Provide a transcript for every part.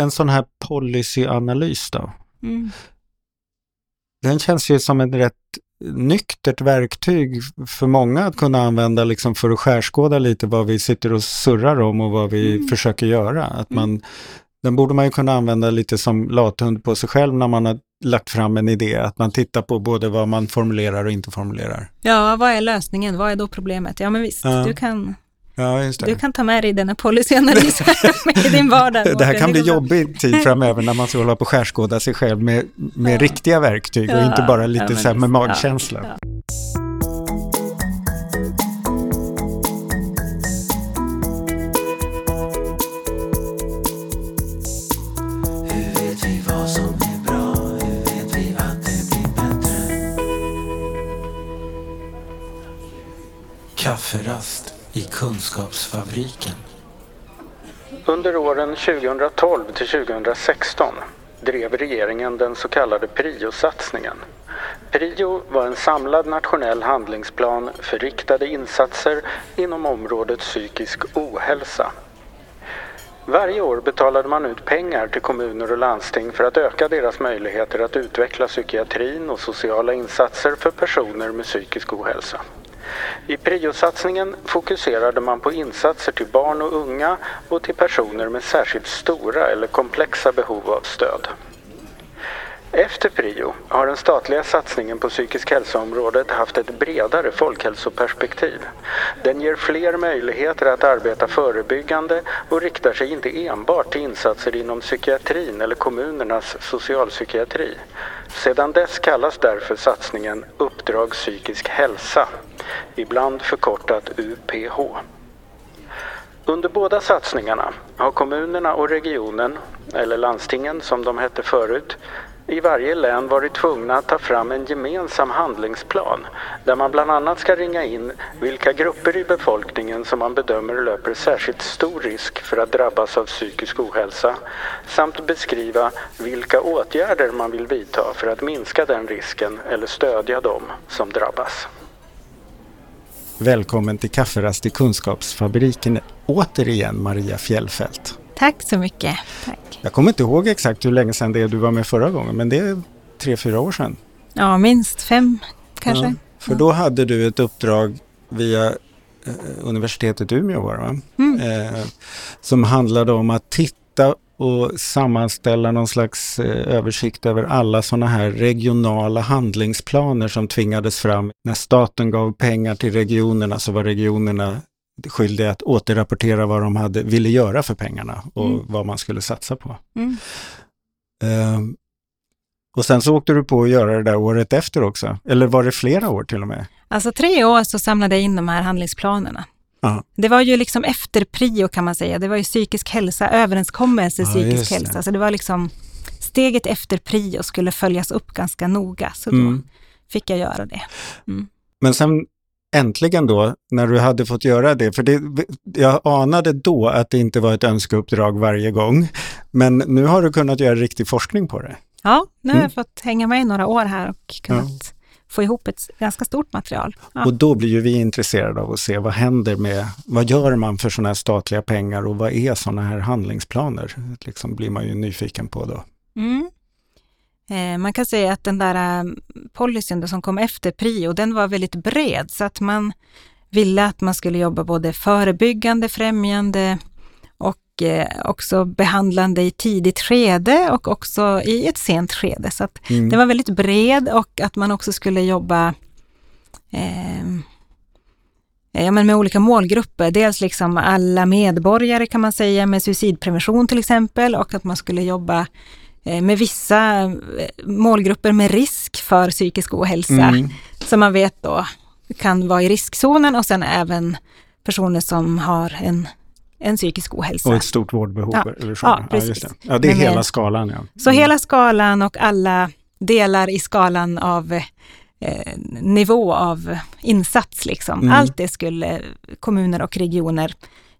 en sån här policyanalys då? Mm. Den känns ju som ett rätt nyktert verktyg för många att kunna använda liksom för att skärskåda lite vad vi sitter och surrar om och vad vi Mm. försöker göra. Att man, Den borde man ju kunna använda lite som lathund på sig själv när man har lagt fram en idé. Att man tittar på både vad man formulerar och inte formulerar. Ja, vad är lösningen? Vad är då problemet? Ja, men visst, Ja. du, kan, Ja, just det. du kan ta med dig denna polyaanalys i din vardag. Det här kan bli jobbig tid framöver när man ska hålla på och skärskåda sig själv med, med Ja. riktiga verktyg och Ja, inte bara lite ja, så här med magkänsla. Ja, Hur vet vi vad som är bra? Hur vet vi att det blir bättre? Kafferast i Kunskapsfabriken. Under åren 2012 till 2016 drev regeringen den så kallade PRIO-satsningen. PRIO var en samlad nationell handlingsplan för riktade insatser inom området psykisk ohälsa. Varje år betalade man ut pengar till kommuner och landsting för att öka deras möjligheter att utveckla psykiatrin och sociala insatser för personer med psykisk ohälsa. I PRIO-satsningen fokuserade man på insatser till barn och unga och till personer med särskilt stora eller komplexa behov av stöd. Efter PRIO har den statliga satsningen på psykisk hälsoområdet haft ett bredare folkhälsoperspektiv. Den ger fler möjligheter att arbeta förebyggande och riktar sig inte enbart till insatser inom psykiatrin eller kommunernas socialpsykiatri. Sedan dess kallas därför satsningen Uppdrag psykisk hälsa, ibland förkortat UPH. Under båda satsningarna har kommunerna och regionen, eller landstingen som de hette förut, i varje län varit tvungna att ta fram en gemensam handlingsplan där man bland annat ska ringa in vilka grupper i befolkningen som man bedömer löper särskilt stor risk för att drabbas av psykisk ohälsa samt beskriva vilka åtgärder man vill vidta för att minska den risken eller stödja dem som drabbas. Välkommen till kafferast i Kunskapsfabriken. Återigen Maria Fjällfält. Tack så mycket. Tack. Jag kommer inte ihåg exakt hur länge sedan det är du var med förra gången, men det är tre, fyra år sedan. Ja, minst fem kanske. Ja, för då hade du ett uppdrag via eh, universitetet Umeå var va? Mm. Eh, som handlade om att titta och sammanställa någon slags eh, översikt över alla sådana här regionala handlingsplaner som tvingades fram. När staten gav pengar till regionerna så var regionerna skyldiga att återrapportera vad de hade, ville göra för pengarna och Mm. vad man skulle satsa på. Mm. Ehm, och sen så åkte du på att göra det där året efter också. Eller var det flera år till och med? Alltså tre år så samlade jag in de här handlingsplanerna. Ja. Det var ju liksom efter prio kan man säga. Det var ju psykisk hälsa, överenskommelse Ja, psykisk det. hälsa. Så det var liksom steget efter prio skulle följas upp ganska noga. Så då Mm. fick jag göra det. Men sen äntligen då, när du hade fått göra det, för det, jag anade då att det inte var ett önskeuppdrag varje gång, men nu har du kunnat göra riktig forskning på det. Ja, nu har Mm. jag fått hänga med i några år här och kunnat få ihop ett ganska stort material. Ja. Och då blir ju vi intresserade av att se vad händer med, vad gör man för sådana här statliga pengar och vad är sådana här handlingsplaner? Liksom blir man ju nyfiken på då. Mm. Eh, man kan säga att den där eh, policyn som kom efter prio, den var väldigt bred så att man ville att man skulle jobba både förebyggande, främjande och eh, också behandlande i tidigt skede och också i ett sent skede. Så att Mm. den var väldigt bred och att man också skulle jobba eh, ja, men med olika målgrupper. Dels liksom alla medborgare kan man säga med suicidprevention till exempel och att man skulle jobba med vissa eh, målgrupper med risk för psykisk ohälsa Mm. som man vet då kan vara i riskzonen och sen även personer som har en, en psykisk ohälsa. Och ett stort vårdbehov. Ja. Eller så. Ja, precis. just det. ja, det är Men hela skalan. Ja. Så Mm. hela skalan och alla delar i skalan av eh, nivå av insats, liksom. Mm. allt det skulle kommuner och regioner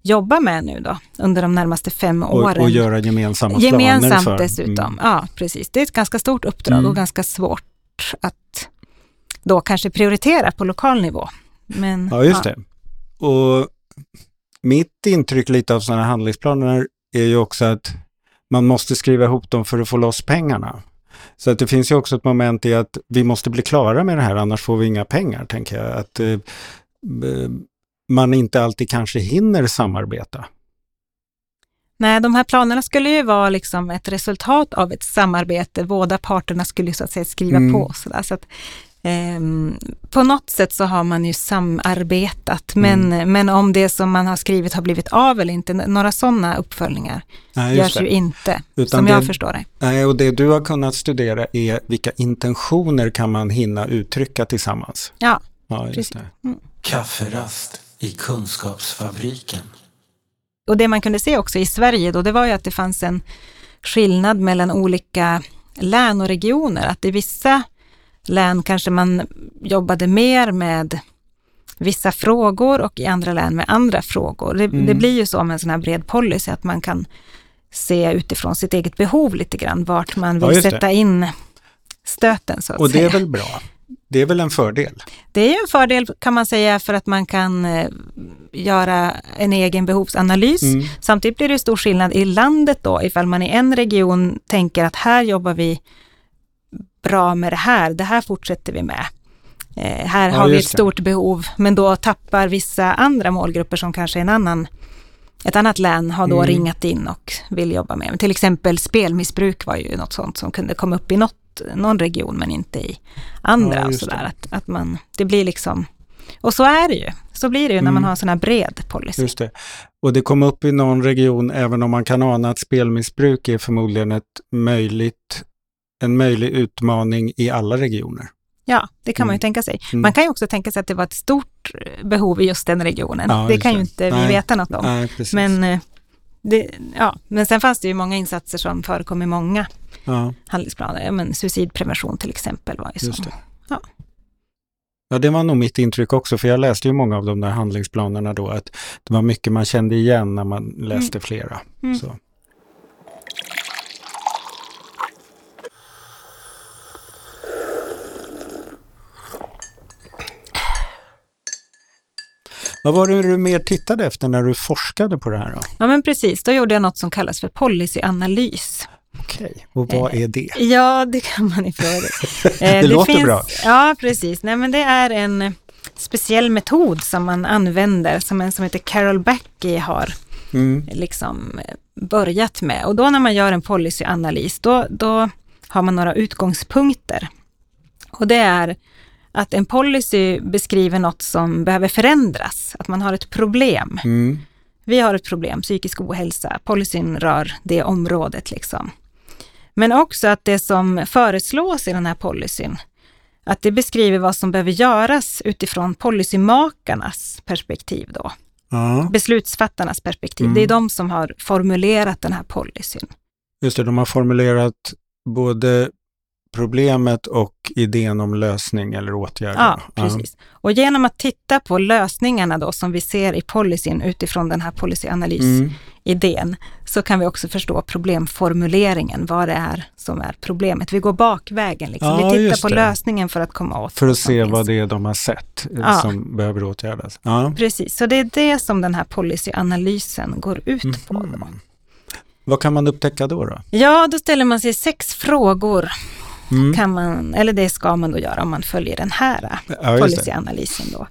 jobba med nu då under de närmaste fem åren. och, och göra gemensamma planer Gemensamt för. dessutom. Mm. Ja, precis. Det är ett ganska stort uppdrag Mm. och ganska svårt att då kanske prioritera på lokal nivå. Men, Ja, just det. Och mitt intryck lite av sådana handlingsplaner är ju också att man måste skriva ihop dem för att få loss pengarna. Så att det finns ju också ett moment i att vi måste bli klara med det här, annars får vi inga pengar, tänker jag. Att eh, man inte alltid kanske hinner samarbeta. Nej, de här planerna skulle ju vara liksom ett resultat av ett samarbete. Båda parterna skulle så att säga skriva Mm. på. Så, där. så att, ehm, på något sätt så har man ju samarbetat, men, Mm. men om det som man har skrivit har blivit av eller inte, några sådana uppföljningar Nej, görs ju inte, Utan som jag det- förstår det. Nej, och det du har kunnat studera är vilka intentioner kan man hinna uttrycka tillsammans. Ja, Ja, just Precis. det. Kafferast i Kunskapsfabriken. och det man kunde se också i Sverige då, det var ju att det fanns en skillnad mellan olika län och regioner. Att i vissa län kanske man jobbade mer med vissa frågor och i andra län med andra frågor. Det, Mm. det blir ju så med en sån här bred policy att man kan se utifrån sitt eget behov lite grann vart man Ja, vill det. sätta in stöten så att Och det säga. är väl bra? Det är väl en fördel? Det är en fördel kan man säga för att man kan eh, göra en egen behovsanalys. Mm. Samtidigt blir det stor skillnad i landet då, ifall man i en region tänker att här jobbar vi bra med det här, det här fortsätter vi med. Eh, här Ja, har vi ett just det. stort behov, men då tappar vissa andra målgrupper som kanske en annan, ett annat län har då Mm. ringat in och vill jobba med. Till exempel spelmissbruk var ju något sånt som kunde komma upp i något, någon region men inte i andra. Ja, och sådär. det. Att, att man, det blir liksom, och så är det ju. Så blir det ju när man Mm. har en sån här bred policy. Just det. Och det kom upp i någon region, även om man kan ana att spelmissbruk är förmodligen ett möjligt, en möjlig utmaning i alla regioner. Ja, det kan man ju Mm. tänka sig. Mm. Man kan ju också tänka sig att det var ett stort eh, behov i just den regionen. Ja, det kan ju det. inte vi Nej. veta något om. Nej. Men, eh, det, ja, men sen fanns det ju många insatser som förekom i många ja, handlingsplaner. Men suicidprevention till exempel var ju just så. det. Ja. Ja, det var nog mitt intryck också, för jag läste ju många av de där handlingsplanerna då, att det var mycket man kände igen när man läste flera. Mm. Så. Vad var det du mer tittade efter när du forskade på det här? Då? Ja, men precis. Då gjorde jag något som kallas för policyanalys. Okej, och vad är det? Ja, det kan man ju fråga. Eh, Det låter bra. Ja, precis. Nej, men det är en speciell metod som man använder, som en som heter Carol Backey har Mm. liksom eh, börjat med. Och då när man gör en policyanalys, då, då har man några utgångspunkter. Och det är att en policy beskriver något som behöver förändras, att man har ett problem. Mm. Vi har ett problem, psykisk ohälsa. Policyn rör det området liksom. Men också att det som föreslås i den här policyn, att det beskriver vad som behöver göras utifrån policymakarnas perspektiv då. Ja, Beslutsfattarnas perspektiv. Mm. Det är de som har formulerat den här policyn. just det, de har formulerat både problemet och idén om lösning eller åtgärder. Ja, precis. Och genom att titta på lösningarna då som vi ser i policyn utifrån den här policyanalys-idén, Mm. Så kan vi också förstå problemformuleringen, vad det är som är problemet. Vi går bakvägen, liksom. Ja, vi tittar på lösningen för att komma åt För att se finns. vad det är de har sett eh, Ja. som behöver åtgärdas. Ja. Precis, så det är det som den här policyanalysen går ut på. Då. Mhm. Vad kan man upptäcka då? då? Ja, då ställer man sig sex frågor, Mm. kan man, eller det ska man då göra om man följer den här Ja, just det. policyanalysen då.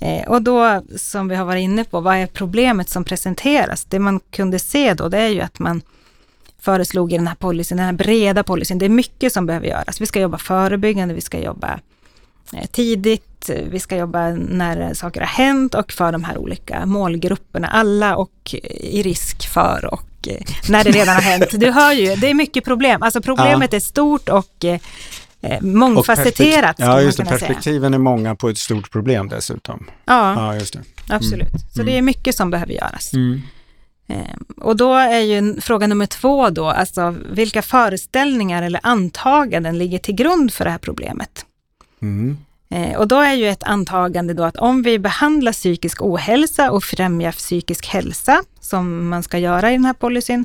Eh, och då, som vi har varit inne på, vad är problemet som presenteras? Det man kunde se då, det är ju att man föreslog i den här policyn, den här breda policyn, det är mycket som behöver göras. Vi ska jobba förebyggande, vi ska jobba eh, tidigt, vi ska jobba när saker har hänt och för de här olika målgrupperna, alla och i risk för och eh, när det redan har hänt. Du hör ju, det är mycket problem. Alltså problemet är stort och eh, mångfacetterat. Ja, just det. kunna säga. Perspektiven är många på ett stort problem dessutom. Ja, Ja, just det. absolut. Så det är mycket som behöver göras. Mm. Eh, Och då är ju fråga nummer två då, alltså vilka föreställningar eller antaganden ligger till grund för det här problemet? Mm. Eh, Och då är ju ett antagande då att om vi behandlar psykisk ohälsa och främjar psykisk hälsa, som man ska göra i den här policyn,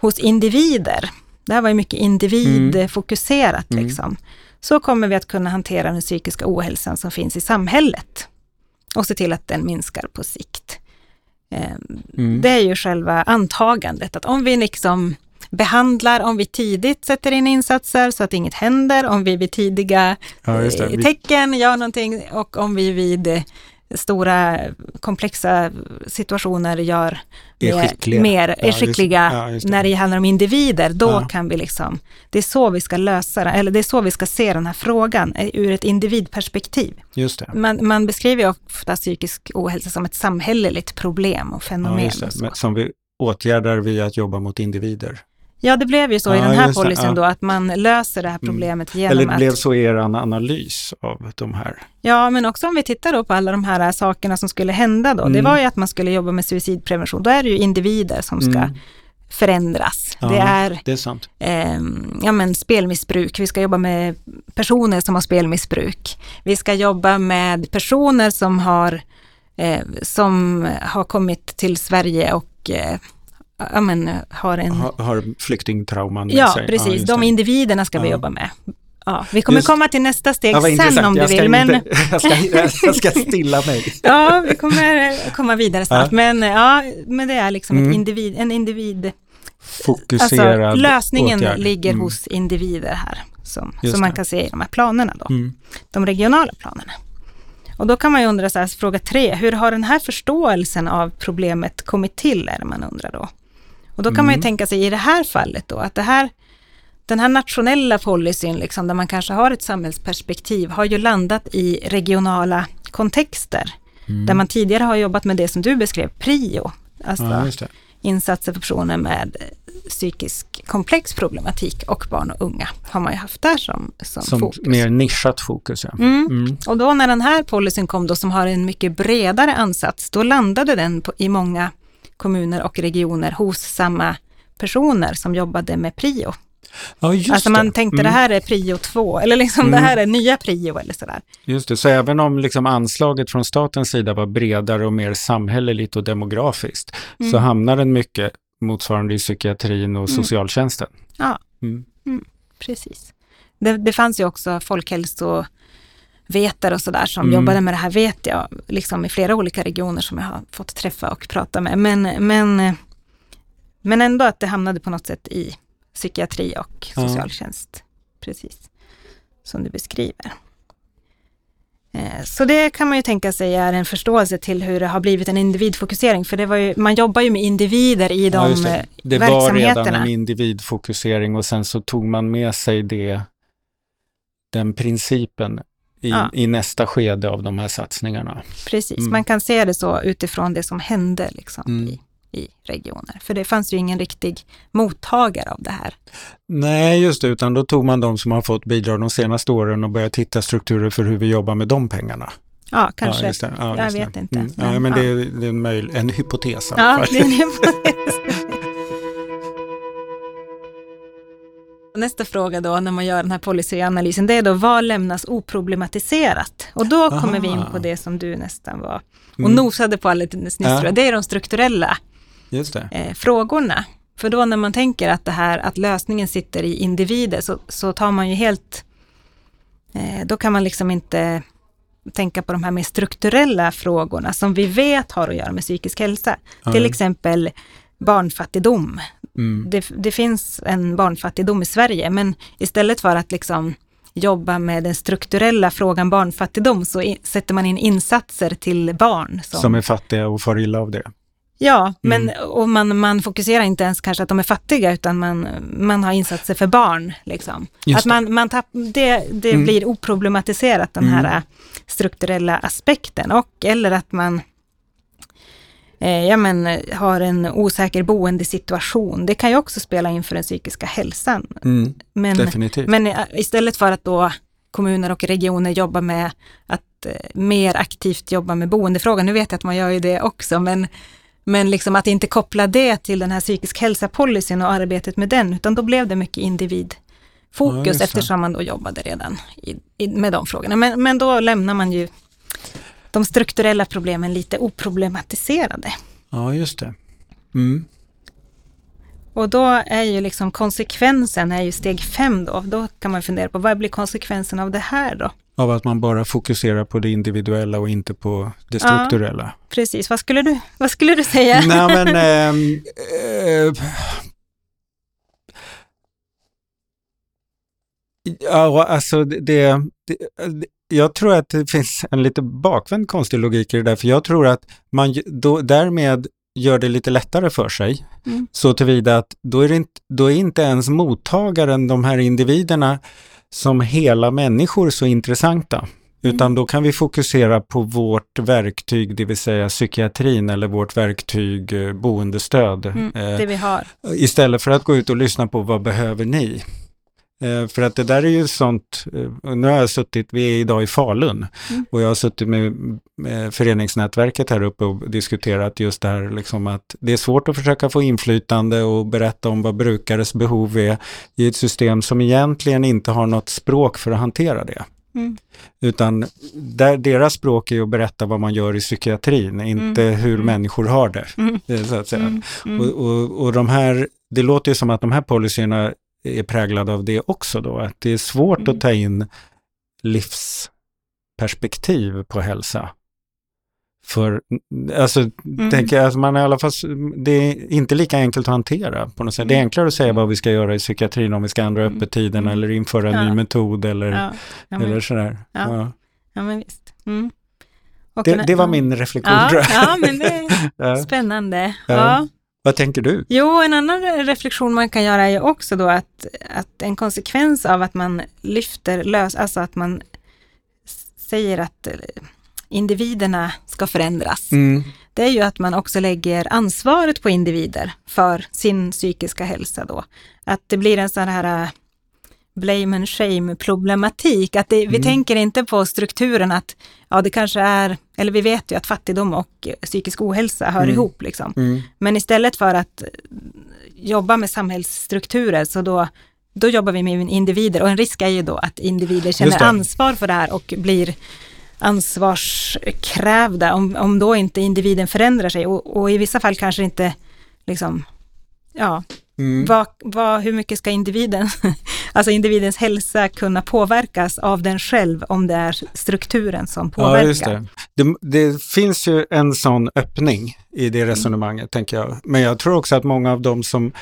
hos individer, det här var ju mycket individfokuserat Mm. liksom, så kommer vi att kunna hantera den psykiska ohälsan som finns i samhället och se till att den minskar på sikt. Eh, Mm. Det är ju själva antagandet, att om vi liksom behandlar, om vi tidigt sätter in insatser så att inget händer, om vi vid tidiga Ja, eh, tecken gör någonting och om vi vid stora komplexa situationer gör Är mer, skickliga. mer Ja, är skickliga ja, just det. när det handlar om individer, då Ja. kan vi liksom, det är så vi ska lösa det, eller det är så vi ska se den här frågan eh, ur ett individperspektiv. Just det. Man, man beskriver ofta psykisk ohälsa som ett samhälleligt problem och fenomen. det. och som vi åtgärdar via att jobba mot individer. Ja, det blev ju så i Ja, den här det, policyn då, att man löser det här problemet genom Eller det att... blev så i er analys av de här. Ja, men också om vi tittar då på alla de här sakerna som skulle hända då. Det Mm. var ju att man skulle jobba med suicidprevention. Då är det ju individer som ska Mm. förändras. Ja. Det är Det är ehm, ja, men spelmissbruk. Vi ska jobba med personer som har spelmissbruk. Vi ska jobba med personer som har, eh, som har kommit till Sverige och eh, ja, men, har en... Har, har flyktingtrauman med Ja, sig. precis. just De det. individerna ska vi Ja. jobba med. Ja, vi kommer Just- komma till nästa steg Ja, sen om du vill. Men, Inte, jag, ska, jag ska stilla mig. ja, vi kommer komma vidare snart. Ja. Men, ja, men det är liksom Mm. individ, en individ. Fokuserad Alltså, lösningen åtgärd. ligger Mm. hos individer här, som, Just som man kan se i de här planerna då. Mm. De regionala planerna. Och då kan man ju undra så här, fråga tre, hur har den här förståelsen av problemet kommit till, är det man undrar då. Och då kan man ju Mm. tänka sig i det här fallet då, att det här, den här nationella policyn, liksom, där man kanske har ett samhällsperspektiv, har ju landat i regionala kontexter. Mm. Där man tidigare har jobbat med det som du beskrev, prio. Alltså Ja, insatser för personer med psykisk komplex problematik och barn och unga har man ju haft där som, som, Som fokus. mer nischat fokus. Ja. Mm. Mm. Och då när den här policyn kom då som har en mycket bredare ansats, då landade den på, i många kommuner och regioner hos samma personer som jobbade med prio. Ja, just alltså man det. tänkte Mm. det här är prio två, eller liksom Mm. det här är nya prio eller sådär. Just det, så även om liksom anslaget från statens sida var bredare och mer samhälleligt och demografiskt, så Mm. hamnar den mycket motsvarande i psykiatrin och Mm. socialtjänsten. Ja. Mm. Precis. Det, det fanns ju också folkhälsovetare och sådär som Mm. jobbade med det här vet jag, liksom i flera olika regioner som jag har fått träffa och prata med. Men, men, men ändå att det hamnade på något sätt i psykiatri och Ja. socialtjänst. Precis. Som du beskriver. Eh, Så det kan man ju tänka sig är en förståelse till hur det har blivit en individfokusering. För det var ju, man jobbar ju med individer i Ja, de just det. eh, det var redan verksamheterna. en individfokusering och sen så tog man med sig det, den principen i, Ja. i nästa skede av de här satsningarna. Precis, Mm. man kan se det så utifrån det som hände liksom, Mm. i, i regioner. För det fanns ju ingen riktig mottagare av det här. Nej, just det, utan då tog man de som har fått bidrag de senaste åren och började titta strukturer för hur vi jobbar med de pengarna. Ja, kanske. Ja. Ja, Jag vet inte, Mm. men, ja, men det, är, det är en, möjl, en hypotes. Ja, det är en hypotes. Nästa fråga då när man gör den här policyanalysen, det är då vad lämnas oproblematiserat? Och då kommer vi in Aha. på det som du nästan var och Mm. nosade på alldeles nyss, Ja. det är de strukturella eh, frågorna. För då när man tänker att det här, att lösningen sitter i individer, så, så tar man ju helt, eh, då kan man liksom inte tänka på de här mer strukturella frågorna som vi vet har att göra med psykisk hälsa. Ja. Till exempel barnfattigdom. Mm. Det, det finns en barnfattigdom i Sverige, men istället för att liksom jobba med den strukturella frågan barnfattigdom så i, sätter man in insatser till barn. Som, Som är fattiga och far illa av det. Ja, men Mm. och man, man fokuserar inte ens kanske att de är fattiga, utan man, man har insatser för barn. Liksom. Just att man, man tapp, det det Mm. blir oproblematiserat, den här Mm. äh, strukturella aspekten. Och eller att man eh, ja, men, eh, har en osäker boendesituation. Det kan ju också spela in för den psykiska hälsan. Mm. Men, Definitivt. men eh, istället för att då kommuner och regioner jobbar med att eh, mer aktivt jobba med boendefrågan, nu vet jag att man gör ju det också, men, men liksom att inte koppla det till den här psykisk hälsa-policyn och arbetet med den, utan då blev det mycket Ja, individfokus det. eftersom man då jobbade redan i, i, med de frågorna. Men, men då lämnar man ju de strukturella problemen lite oproblematiserade. Ja, just det. Mm. Och då är ju liksom konsekvensen är ju steg fem då. Då kan man fundera på vad blir konsekvensen av det här då? Av att man bara fokuserar på det individuella och inte på det strukturella. Ja, precis, vad skulle du, vad skulle du säga? Nej, men, ehm, eh, eh, ja, alltså det, det, jag tror att det finns en lite bakvänd konstig logik i det där, för jag tror att man då, därmed gör det lite lättare för sig. Mm. Så tillvida att då är, det inte, då är inte ens mottagaren, de här individerna, som hela människor så intressanta. Utan då kan vi fokusera på vårt verktyg, det vill säga psykiatrin eller vårt verktyg eh, boendestöd. Mm, Eh, det vi har. Istället för att gå ut och lyssna på vad behöver ni? Eh, för att det där är ju sånt, eh, nu har jag suttit, vi är idag i Falun Mm. och jag har suttit med, föreningsnätverket här uppe och diskuterat just det här liksom att det är svårt att försöka få inflytande och berätta om vad brukares behov är i ett system som egentligen inte har något språk för att hantera det. Mm. Utan där, deras språk är att berätta vad man gör i psykiatrin, inte hur Mm. människor har det. Mm. eh, Så att säga. Mm. Mm. Och, och, och de här, det låter ju som att de här policyerna är präglade av det också då, att det är svårt Mm. att ta in livsperspektiv på hälsa. För, alltså, Mm. tänker jag, alltså man är i alla fall, det är inte lika enkelt att hantera på något sätt. Det är Mm. enklare att säga vad vi ska göra i psykiatrin, om vi ska ändra Mm. öppettiderna Mm. eller införa en ny metod eller, Ja, ja, eller men, sådär. Ja. Ja. men visst. Mm. Det, det var min reflektion Ja, ja, men det är spännande. Ja. Vad tänker du? Jo, en annan reflektion man kan göra är också då att, att en konsekvens av att man lyfter lös, alltså att man säger att eh, individerna ska förändras. Mm. Det är ju att man också lägger ansvaret på individer för sin psykiska hälsa då. Att det blir en sån här eh, blame and shame problematik. Att det, vi Mm. tänker inte på strukturen att ja, det kanske är, eller vi vet ju att fattigdom och psykisk ohälsa hör Mm. ihop liksom. Mm. Men istället för att jobba med samhällsstrukturer så då, då jobbar vi med individer och en risk är ju då att individer känner ansvar för det här och blir ansvarskrävda om, om då inte individen förändrar sig och, och i vissa fall kanske inte liksom, ja, Mm. vad, vad, hur mycket ska individen, alltså individens hälsa kunna påverkas av den själv om det är strukturen som påverkar? Ja, det. det. Det finns ju en sån öppning i det resonemanget, tänker jag. Men jag tror också att många av de som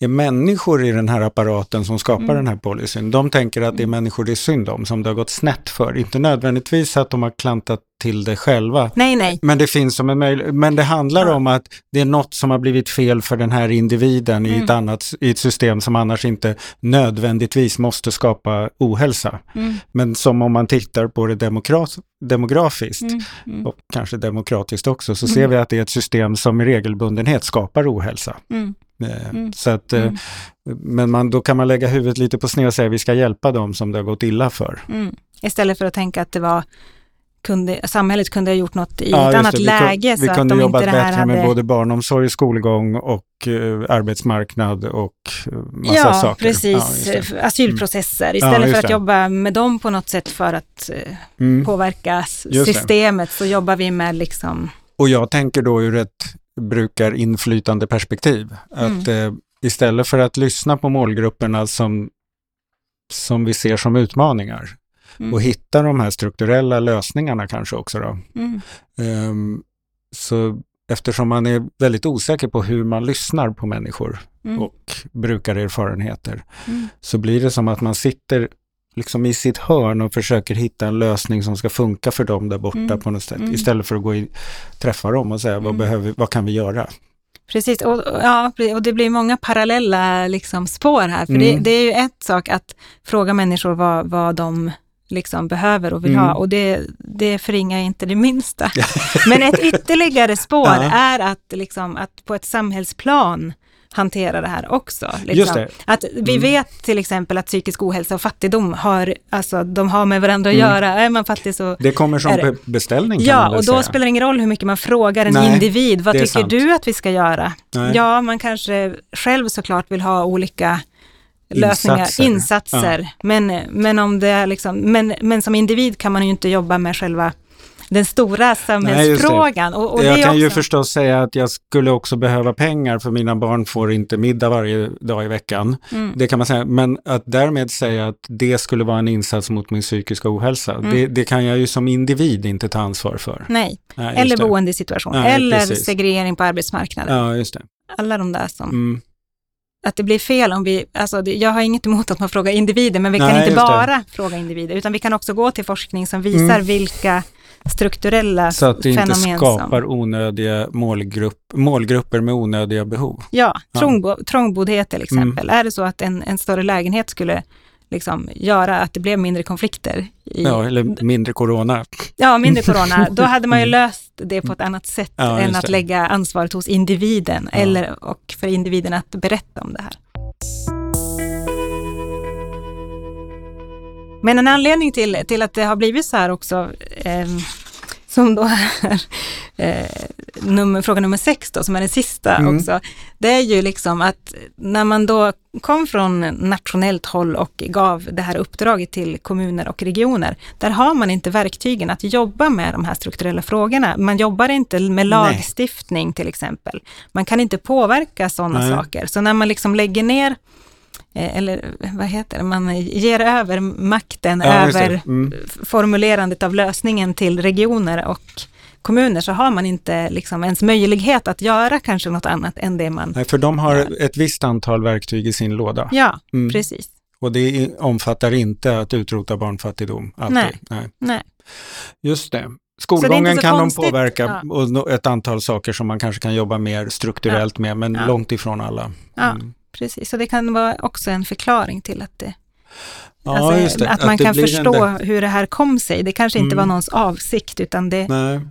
är människor i den här apparaten som skapar Mm. den här policyn, de tänker att det är människor det är synd om, som det har gått snett för. Inte nödvändigtvis att de har klantat till det själva. Nej, nej. Men det finns som en möjlighet. Men det handlar Ja. om att det är något som har blivit fel för den här individen i, ett Mm. annat, i ett system som annars inte nödvändigtvis måste skapa ohälsa. Mm, Men som om man tittar på det demokrat, demografiskt mm, mm, och kanske demokratiskt också, så Mm. ser vi att det är ett system som i regelbundenhet skapar ohälsa. mm, Eh, Mm. Så att, eh, Mm. Men man, då kan man lägga huvudet lite på sned och säga att vi ska hjälpa dem som det har gått illa för. mm. Istället för att tänka att det var kunde, samhället kunde ha gjort något i Ja, ett annat det. Vi läge Vi så att kunde de jobbat inte det här bättre hade... med både barnomsorg, skolgång och eh, arbetsmarknad och eh, massa ja, saker. precis. Ja, just det. Asylprocesser. Ja, Istället just för att det. jobba med dem på något sätt för att eh, Mm. påverka Just det. systemet så jobbar vi med liksom... Och jag tänker då ur ett brukarinflytande perspektiv. Att Mm. eh, istället för att lyssna på målgrupperna som, som vi ser som utmaningar Mm. och hitta de här strukturella lösningarna kanske också då. Mm. Ehm, så eftersom man är väldigt osäker på hur man lyssnar på människor Mm. och brukarerfarenheter Mm. så blir det som att man sitter liksom i sitt hörn och försöker hitta en lösning som ska funka för dem där borta Mm. på något sätt. Mm. Istället för att gå in, träffa dem och säga vad, Mm. behöver, vad kan vi göra? Precis, och, ja, och det blir många parallella liksom, spår här. För det, Mm. det är ju ett sak att fråga människor vad, vad de liksom behöver och vill Mm. ha och det, det förringar inte det minsta. Men ett ytterligare spår Ja. är att, liksom, att på ett samhällsplan hantera det här också. Liksom. Att vi Mm. vet till exempel att psykisk ohälsa och fattigdom har, alltså, de har med varandra att Mm. göra. Är man fattig så Det kommer som det- be- beställning Ja, och då säga. spelar det ingen roll hur mycket man frågar en Nej, individ. Vad tycker sant. du att vi ska göra? Nej. Ja, man kanske själv såklart vill ha olika lösningar, Insatser. insatser. Men, men, om det är liksom, men, men som individ kan man ju inte jobba med själva den stora samhällsfrågan. och, och det jag kan också, ju förstås säga att jag skulle också behöva pengar för mina barn får inte middag varje dag i veckan. Mm. Det kan man säga, men att därmed säga att det skulle vara en insats mot min psykiska ohälsa, Mm. det, det kan jag ju som individ inte ta ansvar för. Nej, Nej, eller boendesituation, Nej, eller precis. segregering på arbetsmarknaden. Ja, just det. Alla de där som... Mm. Att det blir fel om vi, alltså jag har inget emot att man frågar individer, men vi kan Nej, inte just det. bara fråga individer, utan vi kan också gå till forskning som visar Mm. vilka strukturella Så att det inte fenomen skapar som... onödiga målgrupp, målgrupper med onödiga behov. Ja, Ja. trångbo, trångboddhet till Mm. exempel. Är det så att en, en större lägenhet skulle liksom göra att det blev mindre konflikter, i, Ja, eller mindre corona. ja mindre corona, då hade man ju löst det på ett annat sätt. Ja, än att lägga ansvaret hos individen, Ja. eller, och för individen att berätta om det här. Men en anledning till, till att det har blivit så här också, eh, som då är eh, nummer, fråga nummer sex då, som är den sista Mm. också, det är ju liksom att när man då kom från nationellt håll och gav det här uppdraget till kommuner och regioner, där har man inte verktygen att jobba med de här strukturella frågorna. Man jobbar inte med Nej. lagstiftning till exempel. Man kan inte påverka sådana Nej. saker. Så när man liksom lägger ner eller vad heter det, man ger över makten Ja, över Mm. formulerandet av lösningen till regioner och kommuner så har man inte liksom ens möjlighet att göra kanske något annat än det man... Nej, för de har Ja. ett visst antal verktyg i sin låda. Ja, Mm. precis. Och det omfattar inte att utrota barnfattigdom. Alltid. Nej. Nej. Nej. Just det. Skolgången kan konstigt. de påverka Ja. och ett antal saker som man kanske kan jobba mer strukturellt med, men Ja. långt ifrån alla. Ja. Mm. Precis, så det kan vara också en förklaring till att det... Ja, alltså, det. Att man det kan en förstå där- hur det här kom sig. Det kanske inte Mm. var någons avsikt, utan det,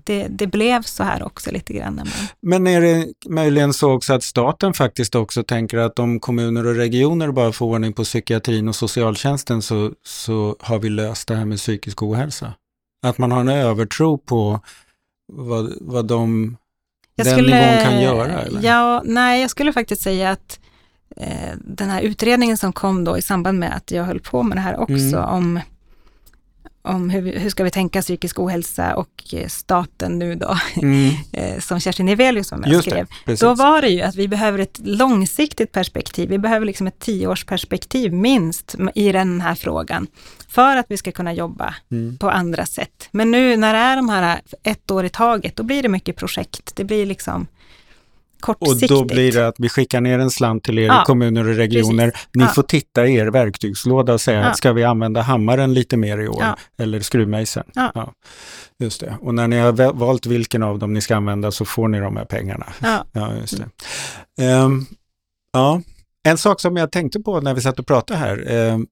det, det blev så här också lite grann. Man, Men är det möjligen så också att staten faktiskt också tänker att om kommuner och regioner bara får ordning på psykiatrin och socialtjänsten så, så har vi löst det här med psykisk ohälsa? Att man har en övertro på vad, vad de, den nivån kan göra? Eller? Ja, nej, jag skulle faktiskt säga att den här utredningen som kom då i samband med att jag höll på med det här också, Mm. om, om hur, hur ska vi tänka psykisk ohälsa och eh, staten nu då, Mm, eh, som Kerstin Evelius var med just skrev. det. Då var det ju att vi behöver ett långsiktigt perspektiv. Vi behöver liksom ett tioårsperspektiv minst i den här frågan för att vi ska kunna jobba Mm. på andra sätt. Men nu när det är de här ett år i taget, då blir det mycket projekt. Det blir liksom Och kortsiktigt. då blir det att vi skickar ner en slant till er Ja, kommuner och regioner. Ni Ja. får titta i er verktygslåda och säga, Ja. ska vi använda hammaren lite mer i år? Eller skruvmejseln? Ja. Just det. Och när ni har valt vilken av dem ni ska använda så får ni de här pengarna. Ja, just det. Ehm, ja, en sak som jag tänkte på när vi satt och pratade här ehm,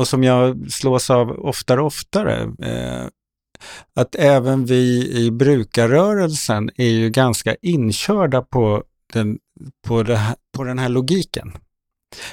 och som jag slås av oftare och oftare, eh, att även vi i brukarrörelsen är ju ganska inkörda på den, på, här, på den här logiken.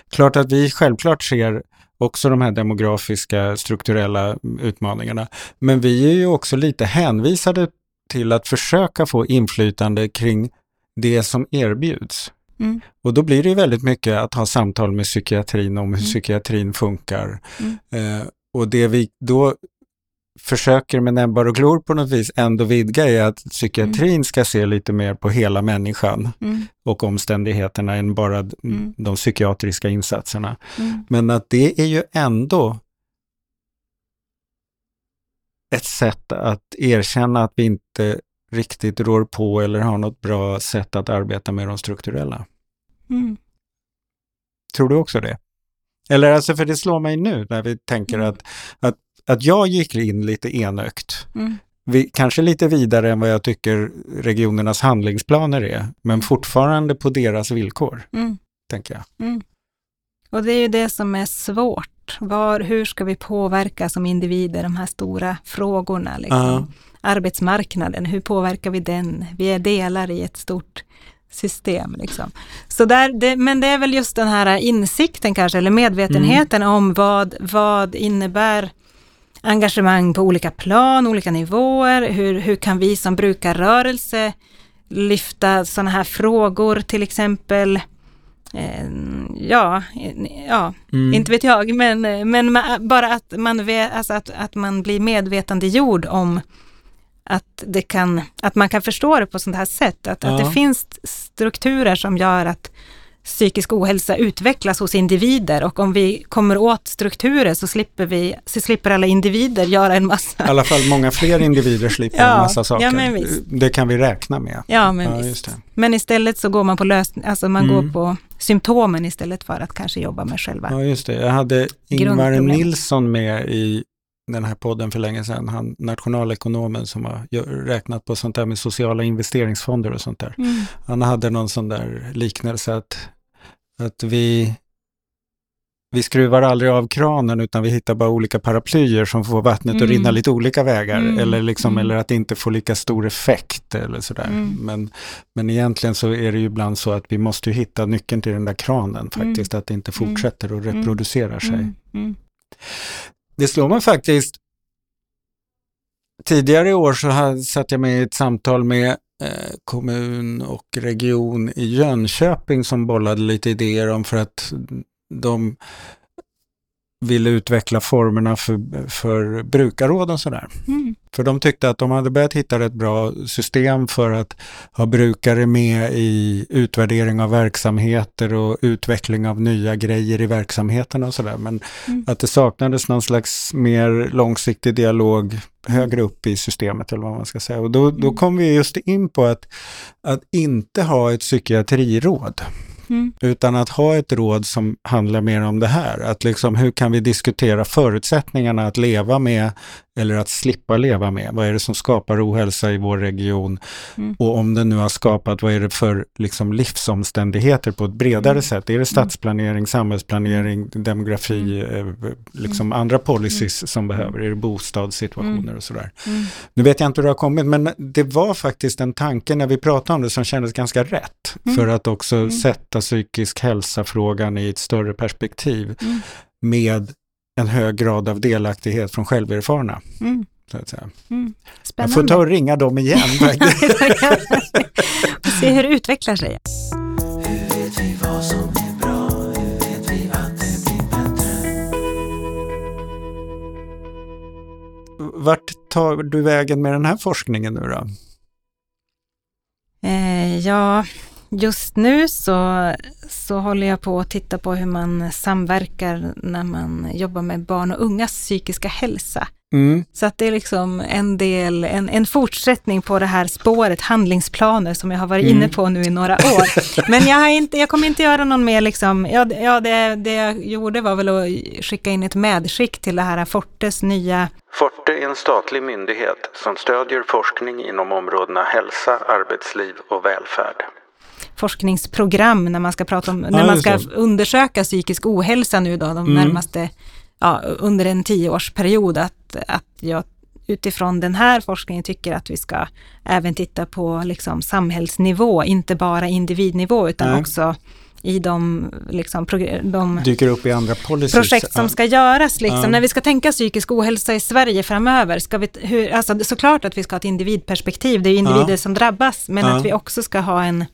Klart att vi självklart ser också de här demografiska strukturella utmaningarna, men vi är ju också lite hänvisade till att försöka få inflytande kring det som erbjuds. Mm. Och då blir det väldigt mycket att ha samtal med psykiatrin om hur Mm. psykiatrin funkar. Mm. Eh, och det vi då försöker med näbbar och klor på något vis ändå vidga är att psykiatrin ska se lite mer på hela människan mm, och omständigheterna än bara Mm. de psykiatriska insatserna. mm, Men att det är ju ändå ett sätt att erkänna att vi inte riktigt rår på eller har något bra sätt att arbeta med de strukturella. mm. Tror du också det? Eller alltså, för det slår mig nu när vi tänker Mm. att, att, att jag gick in lite enögt. Mm. Vi, kanske lite vidare än vad jag tycker regionernas handlingsplaner är, men fortfarande på deras villkor, Mm. tänker jag. Mm. Och det är ju det som är svårt. Var, hur ska vi påverka som individer de här stora frågorna? Liksom? Ja. Arbetsmarknaden, hur påverkar vi den? Vi är delar i ett stort system. Liksom. Så där, det, men det är väl just den här insikten kanske, eller medvetenheten om vad, vad innebär engagemang på olika plan, olika nivåer. Hur, hur kan vi som brukarrörelse lyfta sådana här frågor, till exempel eh, Ja, ja Mm. inte vet jag, men, men bara att man, vet, alltså att, att man blir medvetandegjord om att, det kan, att man kan förstå det på sånt här sätt. Att, att Ja. det finns strukturer som gör att psykisk ohälsa utvecklas hos individer och om vi kommer åt strukturer så slipper, vi, så slipper alla individer göra en I massa. alla fall många fler individer slipper Ja, en massa saker. ja, men visst. Det kan vi räkna med. Ja, men Ja. Men istället så går man på lösning, alltså man Mm. går på symptomen istället för att kanske jobba med själva. Ja, just det. Jag hade Ingvar. Nilsson med i den här podden för länge sedan. Han nationalekonomen som har räknat på sånt där med sociala investeringsfonder och sånt där. Mm. Han hade någon sån där liknelse att, att vi, vi skruvar aldrig av kranen utan vi hittar bara olika paraplyer som får vattnet att Mm. rinna lite olika vägar. Mm. Eller, liksom, Mm. eller att det inte får lika stor effekt eller sådär. Mm. Men, men egentligen så är det ju ibland så att vi måste ju hitta nyckeln till den där kranen faktiskt. Att det inte Mm. fortsätter och reproducerar sig. Mm. Mm. Det slår mig faktiskt. Tidigare i år så satt jag med i ett samtal med Eh, kommun och region i Jönköping som bollade lite idéer om för att de ville utveckla formerna för, för brukarråd och sådär. Mm. För de tyckte att de hade börjat hitta ett bra system för att ha brukare med i utvärdering av verksamheter och utveckling av nya grejer i verksamheten och sådär. Men Mm. att det saknades någon slags mer långsiktig dialog högre upp i systemet eller vad man ska säga. Och då, då Mm. kom vi just in på att, att inte ha ett psykiatriråd Mm. utan att ha ett råd som handlar mer om det här. Att liksom, hur kan vi diskutera förutsättningarna att leva med eller att slippa leva med? Vad är det som skapar ohälsa i vår region? Mm. Och om det nu har skapat, vad är det för liksom, livsomständigheter på ett bredare Mm. sätt? Är det stadsplanering, samhällsplanering, demografi, Mm. eh, liksom andra policies som behöver? Är det bostadssituationer och sådär? Mm. Nu vet jag inte hur det har kommit, men det var faktiskt en tanke när vi pratade om det som kändes ganska rätt. Mm. För att också Mm. sätta psykisk hälsa-frågan i ett större perspektiv Mm. med en hög grad av delaktighet från själverfarna. Mm. Så att säga. Mm. Jag får ta och ringa dem igen. Och se hur det utvecklar sig. Vart tar du vägen med den här forskningen nu då? Eh, ja, just nu så, så håller jag på att titta på hur man samverkar när man jobbar med barn och ungas psykiska hälsa. Mm. Så att det är liksom en del, en, en fortsättning på det här spåret handlingsplaner som jag har varit Mm. inne på nu i några år. Men jag, har inte, jag kommer inte göra någon mer liksom, ja, det- ja det, det jag gjorde var väl att skicka in ett medskick till det här Fortes nya Forte är en statlig myndighet som stödjer forskning inom områdena hälsa, arbetsliv och välfärd. Forskningsprogram när man ska prata om, när Ja, man just ska undersöka psykisk ohälsa nu då, de Mm. närmaste, ja, under en tioårsperiod, att, att jag utifrån den här forskningen tycker att vi ska även titta på liksom samhällsnivå, inte bara individnivå, utan Nej. också i de, liksom, de Dyker upp i andra policies. projekt som ska göras. Liksom. Ja. När vi ska tänka psykisk ohälsa i Sverige framöver, ska vi, hur, alltså, såklart att vi ska ha ett individperspektiv, det är individer Ja. som drabbas, men Ja. att vi också ska ha en,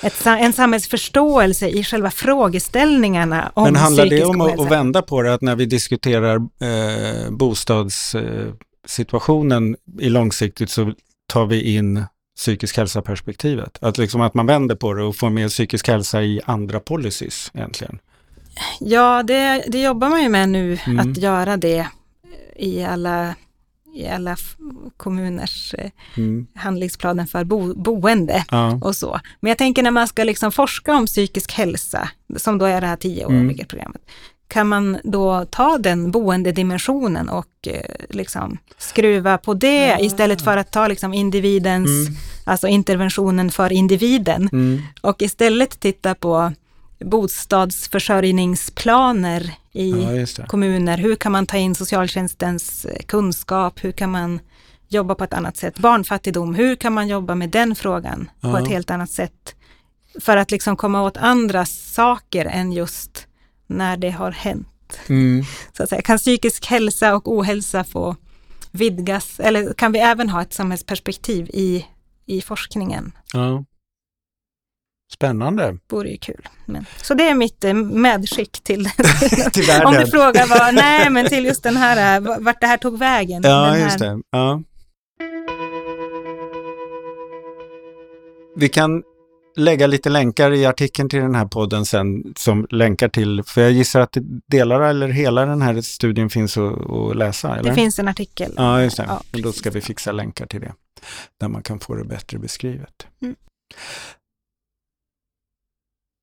ett, en samhällsförståelse i själva frågeställningarna om Men handlar det om att, att vända på det, att när vi diskuterar eh, bostadssituationen eh, i långsiktigt så tar vi in psykisk hälsa-perspektivet? Att, liksom att man vänder på det och får med psykisk hälsa i andra policies egentligen? Ja, det, det jobbar man ju med nu, Mm. att göra det i alla, i alla kommuners eh, Mm. handlingsplaner för bo, boende. Ja. och så. Men jag tänker när man ska liksom forska om psykisk hälsa, som då är det här tioåriga Mm. programmet, kan man då ta den boendedimensionen och eh, liksom skruva på det istället för att ta liksom individens, Mm. alltså interventionen för individen Mm. och istället titta på bostadsförsörjningsplaner i ja, kommuner. Hur kan man ta in socialtjänstens eh, kunskap? Hur kan man jobba på ett annat sätt? Barnfattigdom, hur kan man jobba med den frågan på Ja. ett helt annat sätt? För att liksom komma åt andra saker än just när det har hänt. Mm. Så att säga. Kan psykisk hälsa och ohälsa få vidgas? Eller kan vi även ha ett samhällsperspektiv i, i forskningen? Ja. Spännande. Vore ju kul. Men, så det är mitt eh, medskick till, Till om du världen. frågar vad, nej men till just den här, eh, vart det här tog vägen. Ja, just det. Ja. Vi kan lägga lite länkar i artikeln till den här podden sen som länkar till, för jag gissar att delar eller hela den här studien finns att, att läsa, eller? Det finns en artikel. Ja, just det. Ja, Då ska vi fixa länkar till det, där man kan få det bättre beskrivet. Mm.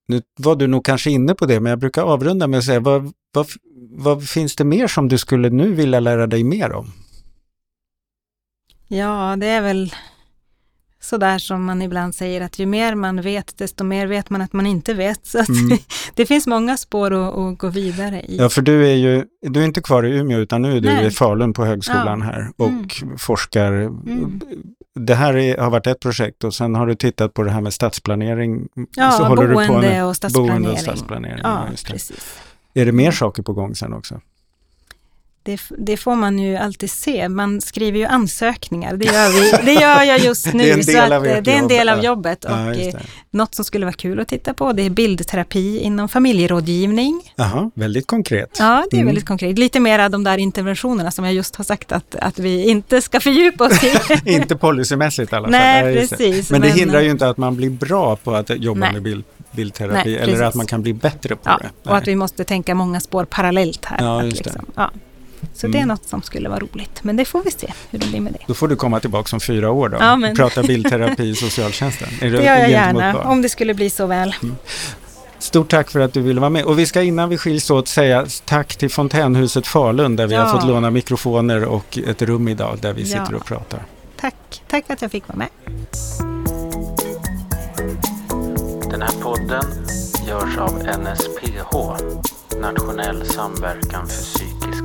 Nu var du nog kanske inne på det, men jag brukar avrunda med att säga, vad, vad, vad finns det mer som du skulle nu vilja lära dig mer om? Ja, det är väl sådär som man ibland säger att ju mer man vet, desto mer vet man att man inte vet. Så Mm. det finns många spår att, att gå vidare i. Ja, för du är ju, du är inte kvar i Umeå, utan nu är du Nej. i Falun på högskolan Ja. här och Mm. forskar. Mm. Det här är, har varit ett projekt och sen har du tittat på det här med stadsplanering. Ja, så håller du på boende med och stadsplanering. boende och stadsplanering. Ja, det. precis. Är det mer saker på gång sen också? Det, det får man ju alltid se. Man skriver ju ansökningar. Det gör, vi, det gör jag just nu. Det är en så del att, eh, det är en del av ja. jobbet. Och Ja, eh, något som skulle vara kul att titta på, det är bildterapi inom familjerådgivning. Jaha, väldigt konkret. Ja, det är Mm. väldigt konkret. Lite mer av de där interventionerna som jag just har sagt att, att vi inte ska fördjupa oss i. inte policymässigt i alla fall. Nej, det. precis. Men det hindrar ju inte att man blir bra på att jobba Nej. med bild, bildterapi Nej, eller att man kan bli bättre på Ja, det. och att vi måste tänka många spår parallellt här. Ja, Att just det. ja. Så det är Mm. något som skulle vara roligt. Men det får vi se hur det blir med det. Då får du komma tillbaka om fyra år då Ja, men- prata bildterapi i socialtjänsten. Är Det gör jag gärna, barn? om det skulle bli så väl. Stort tack för att du ville vara med. Och vi ska innan vi skiljs åt säga tack till Fontänhuset Falun där vi har Ja. fått låna mikrofoner och ett rum idag där vi sitter Ja. och pratar. Tack, tack att jag fick vara med. Den här podden görs av NSPH, Nationell samverkan för